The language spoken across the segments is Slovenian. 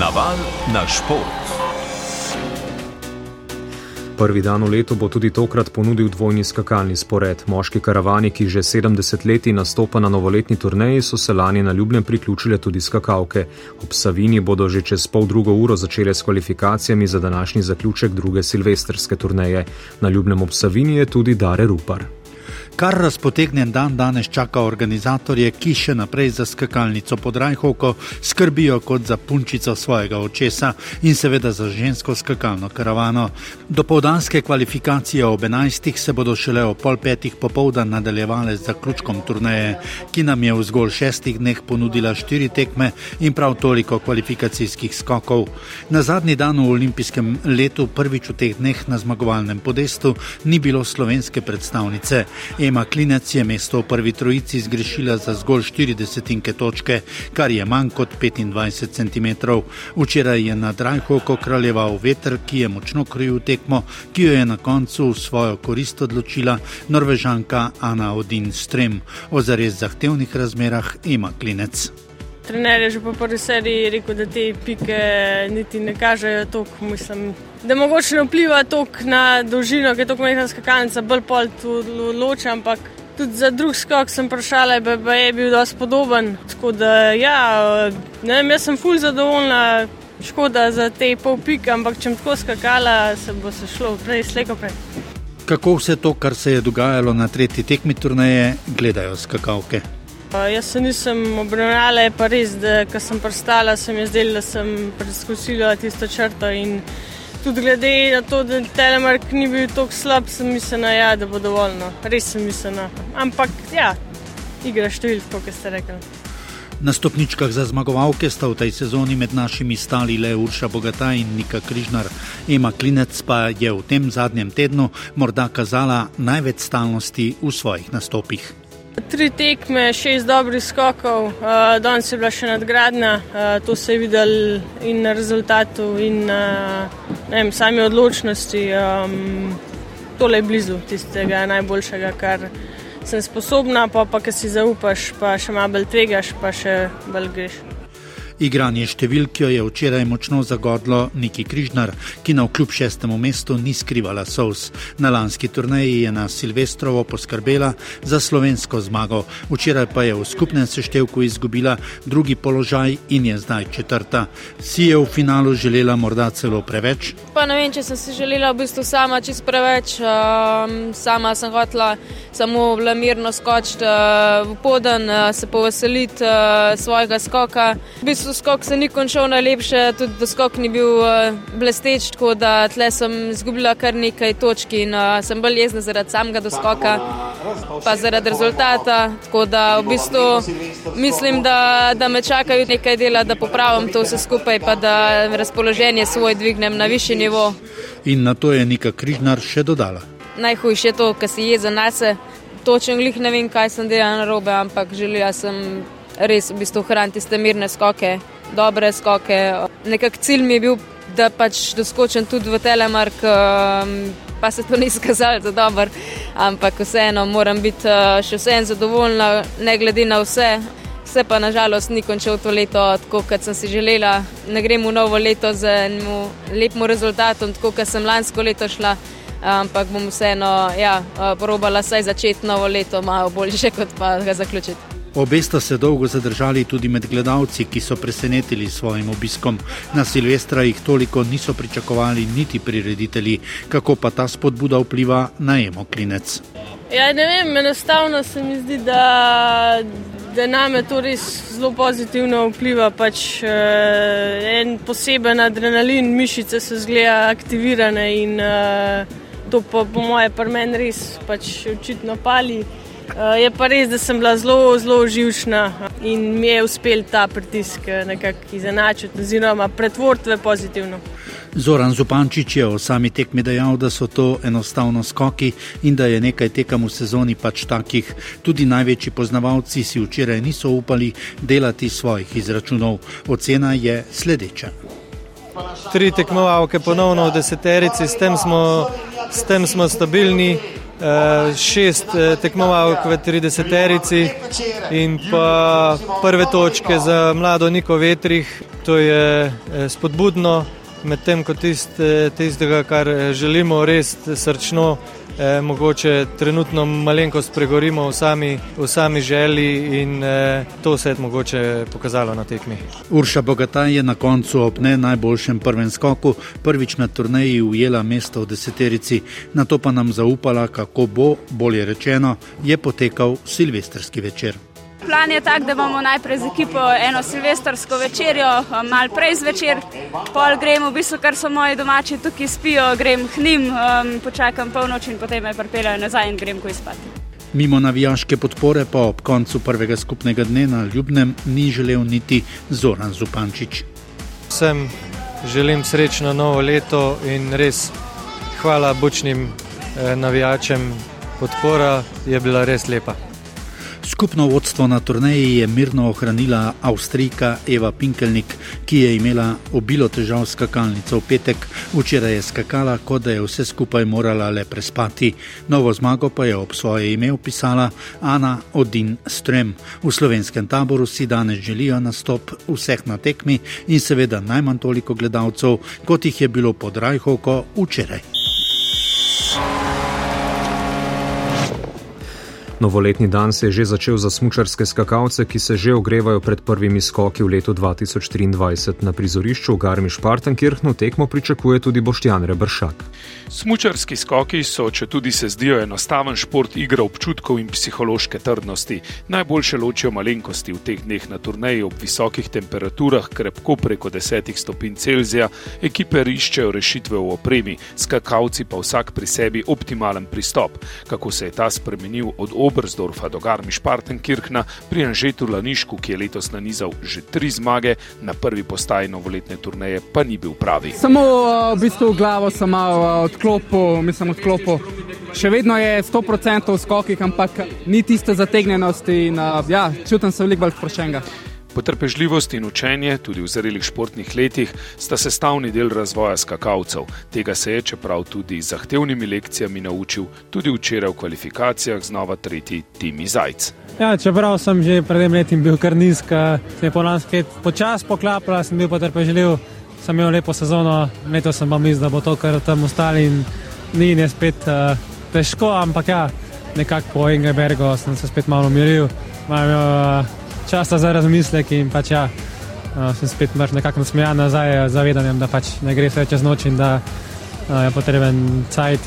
Naval na šport. Prvi dan v letu bo tudi tokrat ponudil dvojni skakalni spored. Moški karavani, ki že 70 let nastopa na novoletni turneji, so se lani na ljubljen priključile tudi skakalke. Ob Savini bodo že čez pol drugo uro začele s kvalifikacijami za današnji zaključek druge silvestrske turneje. Na ljubljem ob Savini je tudi Dare Rupar. Kar razpotegnjen dan danes čaka organizatorje, ki še naprej za skakalnico pod Rajhovko skrbijo kot za punčico svojega očesa in seveda za žensko skakalno karavano. Dopoldanske kvalifikacije ob 11. se bodo šele o pol petih popovdan nadaljevale z zaključkom turneje, ki nam je v zgolj šestih dneh ponudila štiri tekme in prav toliko kvalifikacijskih skokov. Na zadnji dan v olimpijskem letu, prvič v teh dneh na zmagovalnem podestu, ni bilo slovenske predstavnice. Ema Klinec je mesto v prvi trojici zgrešila za zgolj 40 točke, kar je manj kot 25 cm. Včeraj je na Drajhovko kraljeval veter, ki je močno krojil tekmo, ki jo je na koncu v svojo korist odločila norvežanka Ana Odin Strem. O zares zahtevnih razmerah Ema Klinec. Trener je že po prvi seriji rekel, da te pike niti ne kažejo toliko, mislim, da mogoče ne vpliva toliko na dolžino, ker je to majhna skakalnica, bolj pol tu loče, ampak tudi za drug skok sem vprašala, da je bil dosti podoben. Tako da, ja, ne vem, jaz sem fulj zadovoljna, škoda za te pol pike, ampak če bom tako skakala, se bo se šlo prej, slejko prej. Kako vse to, kar se je dogajalo na tretji tekmi turnaje, gledajo skakalke? Jaz se nisem obravnala, pa res, da ko sem prstala, se mi je zdelo, da sem preskusila tisto črto. Tudi glede na to, da telemark ni bil tako slab, sem mislila, ja, da bo dovolj. No. Res sem mislila. Ampak ja, igra številk, kot ste rekli. Na stopničkah za zmagovalke sta v tej sezoni med našimi stali le Urša Bogata in Nika Križnar. Ema Klinec pa je v tem zadnjem tednu morda kazala največ stalnosti v svojih nastopih. Tri tekme, šest dobrih skokov, uh, danes je bila še nadgradnja, uh, to se je videl in na rezultatu, in na uh, sami odločnosti. Um, tole je blizu tistega najboljšega, kar sem sposobna, pa pa, ki si zaupaš, pa še malo bolj tvegaš, pa še bolj greš. Igranje številk jo je včeraj močno zagodlo Niki Križnar, ki na vkljub šestemu mestu ni skrivala sous. Na lanski turnaji je na Silvestrovo poskrbela za slovensko zmago, včeraj pa je v skupnem seštevku izgubila drugi položaj in je zdaj četrta. Si je v finalu želela morda celo preveč? Pa ne vem, če sem si želela v bistvu sama čist preveč. Um, sama sem hotela samo vlamirno skočiti uh, v poden, uh, se poveseliti uh, svojega skoka. V bistvu skok se ni končal najlepše, tudi skok ni bil uh, blesteč, tako da tle sem izgubila kar nekaj točk in uh, sem bolj jezna zaradi samega doskoka, pa zaradi rezultata. Tako da v bistvu mislim, da, da me čakajo nekaj dela, da popravim to vse skupaj, pa da razpoloženje svoj dvignem na višji nivo. In na to je neka križnar še dodala. Najhujše je to, kar si jeza nase. Točen glih ne vem, kaj sem delala na robe, ampak želela sem res v bistvu hraniti te mirne skoke, dobre skoke. Nekak cilj mi je bil, da pač doskočim tudi v telemark, um, pa se to ni izkazalo za dober, ampak vseeno moram biti uh, še vsem zadovoljna, ne glede na vse. Vse pa nažalost ni končal to leto tako, kot sem si želela. Ne grem v novo leto z enim lepim rezultatom, tako kot sem lansko leto šla, ampak bom vseeno ja, uh, probala saj začeti novo leto malo boljše, kot pa ga zaključiti. Obe sta se dolgo zadržali tudi med gledalci, ki so presenetili s svojim obiskom. Na Silvestra jih toliko niso pričakovali niti prireditelji, kako pa ta spodbuda vpliva na emo klinec. Ja, ne vem, enostavno se mi zdi, da, da name to res zelo pozitivno vpliva. Pač, eh, en poseben adrenalin, mišice so zgleda aktivirane in eh, to pa po moje pri meni res pač očitno pali. Je pa res, da sem bila zelo, zelo živčna in mi je uspel ta pritisk eh, nekako izenačiti, oziroma pretvoriti v pozitivno. Zoran Zupančič je o sami tekmi dejal, da so to enostavno skoki in da je nekaj tekem v sezoni pač takih. Tudi največji poznavalci si včeraj niso upali delati svojih izračunov. Ocena je sledeča. Tri tekmovalke ponovno v deseterici, s tem smo, s tem smo stabilni šest tekmovalk v 30-terici in pa prve točke za mlado Niko Vetrih. To je spodbudno, medtem ko tist, tistega, kar želimo res srčno eh, mogoče trenutno malenkost pregorimo v sami, v sami želji in eh, to se je mogoče pokazalo na tekmi. Urša Bogata je na koncu ob ne najboljšem prvem skoku prvič na turneji ujela mesto v deseterici, na to pa nam zaupala, kako bo, bolje rečeno, je potekal silvestrski večer. Plan je tak, da bomo najprej z ekipo eno silvestrsko večerjo, malo prej zvečer, pol gremo, v bistvu, kar so moji domači tukaj spijo, grem k njim, um, počakam polnoč in potem me pripeljajo nazaj in grem kuj spati. Mimo navijaške podpore pa ob koncu prvega skupnega dne na Ljubnem ni želel niti Zoran Zupančič. Vsem želim srečno novo leto in res hvala bučnim eh, navijačem. Podpora je bila res lepa. Skupno vodstvo na turneji je mirno ohranila Avstrijka Eva Pinkelnik, ki je imela obilo težav s skakalnico v petek. Včeraj je skakala, kot da je vse skupaj morala le prespati. Novo zmago pa je ob svoje ime opisala Ana Odin Strem. V slovenskem taboru si danes želijo nastop vseh na tekmi in seveda najmanj toliko gledalcev, kot jih je bilo pod Rajhovko včeraj. Novoletni dan se je že začel za smučarske skakalce, ki se že ogrevajo pred prvimi skoki v letu 2023. Na prizorišču v Garmi Špartankirchnu tekmo pričakuje tudi Boštjan Rebršak. Smučarski skoki so, če tudi se zdijo enostaven šport, igra občutkov in psihološke trdnosti. Najboljše ločijo malenkosti v teh dneh na turneji ob visokih temperaturah, krepko preko 10 stopinj Celzija. Ekipe iščejo rešitve v opremi, skakalci pa vsak pri sebi optimalen pristop. Kako se je ta spremenil od Oberstdorfa do Garmisch-Partenkirchna pri Anžetu Lanišku, ki je letos nanizal že tri zmage, na prvi postaji novoletne turneje pa ni bil pravi. Samo v bistvu v glavo sem malo odklopil, mislim, odklopil. Še vedno je 100% v skokih, ampak ni tiste zategnjenosti in ja, čutim se veliko bolj sproščenega. Potrpežljivost in učenje, tudi v zrelih športnih letih, sta sestavni del razvoja skakalcev. Tega se je, čeprav tudi z zahtevnimi lekcijami, naučil tudi včeraj v kvalifikacijah znova tretji Timi Zajc. Ja, čeprav sem že pred enim letom bil kar nizka, se je po nas kaj počasi poklapala, sem bil potrpežljiv, sem imel lepo sezono, letos sem pa mislil, da bo to kar tam ostali in ni ne spet uh, težko, ampak ja, nekako po Engelbergu sem se spet malo umiril. Malo, uh, časa za razmislek in pač ja, sem spet nekako nasmejan nazaj, zavedanjem, da pač ne gre vse čez noč in da je potreben cajt,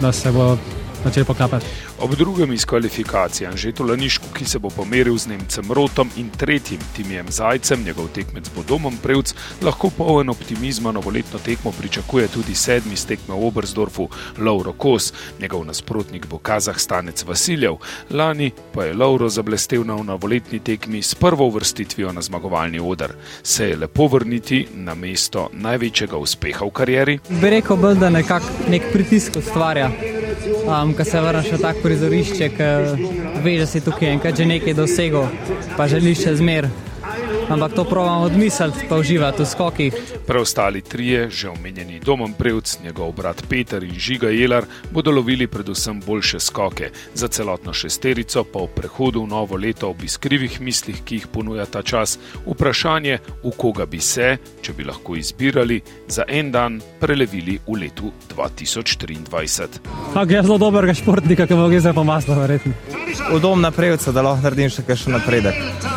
da se bo začel poklapati. Ob drugem iz kvalifikacije Anžetu Lanišku, ki se bo pomeril z Nemcem Rotom in tretjim Timijem Zajcem, njegov tekmec bo domom Prevc, lahko poln optimizma novoletno tekmo pričakuje tudi sedmi stekme v Obersdorfu, Lauro Kos, njegov nasprotnik bo Kazahstanec Vasiljev. Lani pa je Lauro zablestev na novoletni tekmi s prvo vrstitvijo na zmagovalni odr. Se je lepo vrniti na mesto največjega uspeha v karieri? Bi rekel, bolj, da nekak nek pritisk ustvarja, um, ko se vrneš v tak prizorišče, ki veš, da si tukaj enkrat že nekaj dosegel, pa želiš še zmer. Ampak to pravim odmisliti, pa uživati v skokih. Preostali trije, že omenjeni Domom Prevc, njegov brat Peter in Žiga Jelar, bodo lovili predvsem boljše skoke. Za celotno šesterico pa v prehodu v novo leto ob iskrivih mislih, ki jih ponuja ta čas, vprašanje, v koga bi se, če bi lahko izbirali, za en dan prelevili v letu 2023. Tako je zelo dobrega športnika, ki bo gre za pomasno, verjetno. V dom na Prevcu, da lahko naredim še kakšen napredek.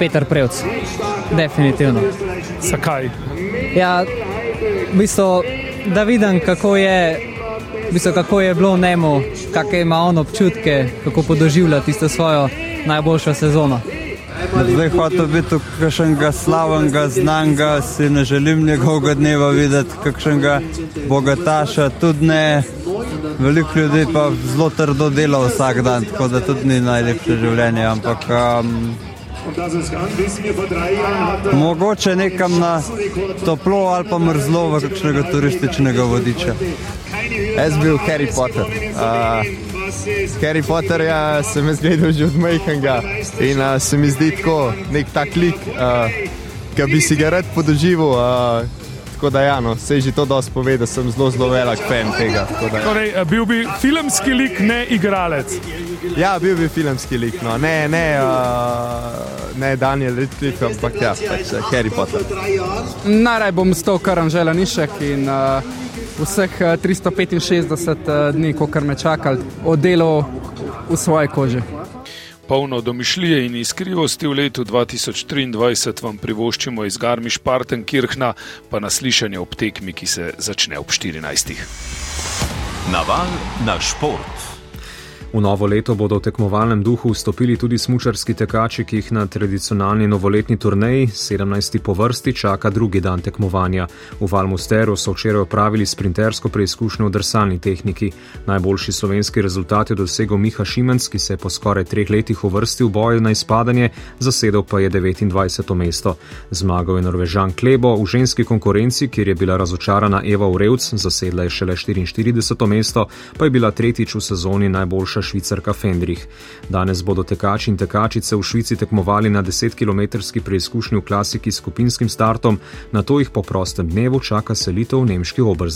Peter Prevc, definitivno. Zakaj? Ja, v bistvu, da vidim, kako je, v bistvu, kako je bilo njemu, kakšne ima on občutke, kako podoživlja tisto svojo najboljšo sezono. Zdaj hočem biti kakšnega slavnega, znanga, si ne želim njegovega dneva videti, kakšnega bogataša, tudi ne. Veliko ljudi pa zelo trdo dela vsak dan, tako da tudi ni najlepše življenje. Ampak um, Mogoče nekam na toplo ali pa mrzlo v kakšnega turističnega vodiča. Jaz bil Harry Potter. Uh, Harry Potter ja, sem jaz gledal že od majhnega in uh, se mi zdi tako nek tak lik, uh, ki bi si ga rad podoživel. Uh, tako da ja, no, se že to dosti pove, da sem zelo, zelo velik fan tega. Da, ja. torej, bil bi filmski lik, ne igralec. Ja, bil bi filmski lik, no. ne, ne, uh, ne Daniel Radcliffe, ampak ja, pač Harry Potter. Najraje bom stal kar Anžela Nišek in uh, vseh 365 dni, ko kar me čakal, oddelal v svoje kože. Polno domišljije in iskrivosti v letu 2023 vam privoščimo iz Garmiš-Partenkirchna, pa na slišanje ob tekmi, ki se začne ob 14. Naval na šport. V novo leto bodo v tekmovalnem duhu vstopili tudi smučarski tekači, ki jih na tradicionalni novoletni turneji, 17. po vrsti, čaka drugi dan tekmovanja. V Valmusteru so včeraj opravili sprintersko preizkušnjo v drsalni tehniki. Najboljši slovenski rezultat je dosegel Miha Šimenc, ki se je po skoraj treh letih uvrstil v boju na izpadanje, zasedel pa je 29. mesto. Zmagal je Norvežan Klebo v ženski konkurenci, kjer je bila razočarana Eva Urevc, zasedla je šele 44. mesto, pa je bila tretjič v sezoni najboljša najboljša švicarka Fendrich. Danes bodo tekači in tekačice v Švici tekmovali na 10-km preizkušnji v klasiki s skupinskim startom, na to jih po prostem dnevu čaka selitev v nemški obrz.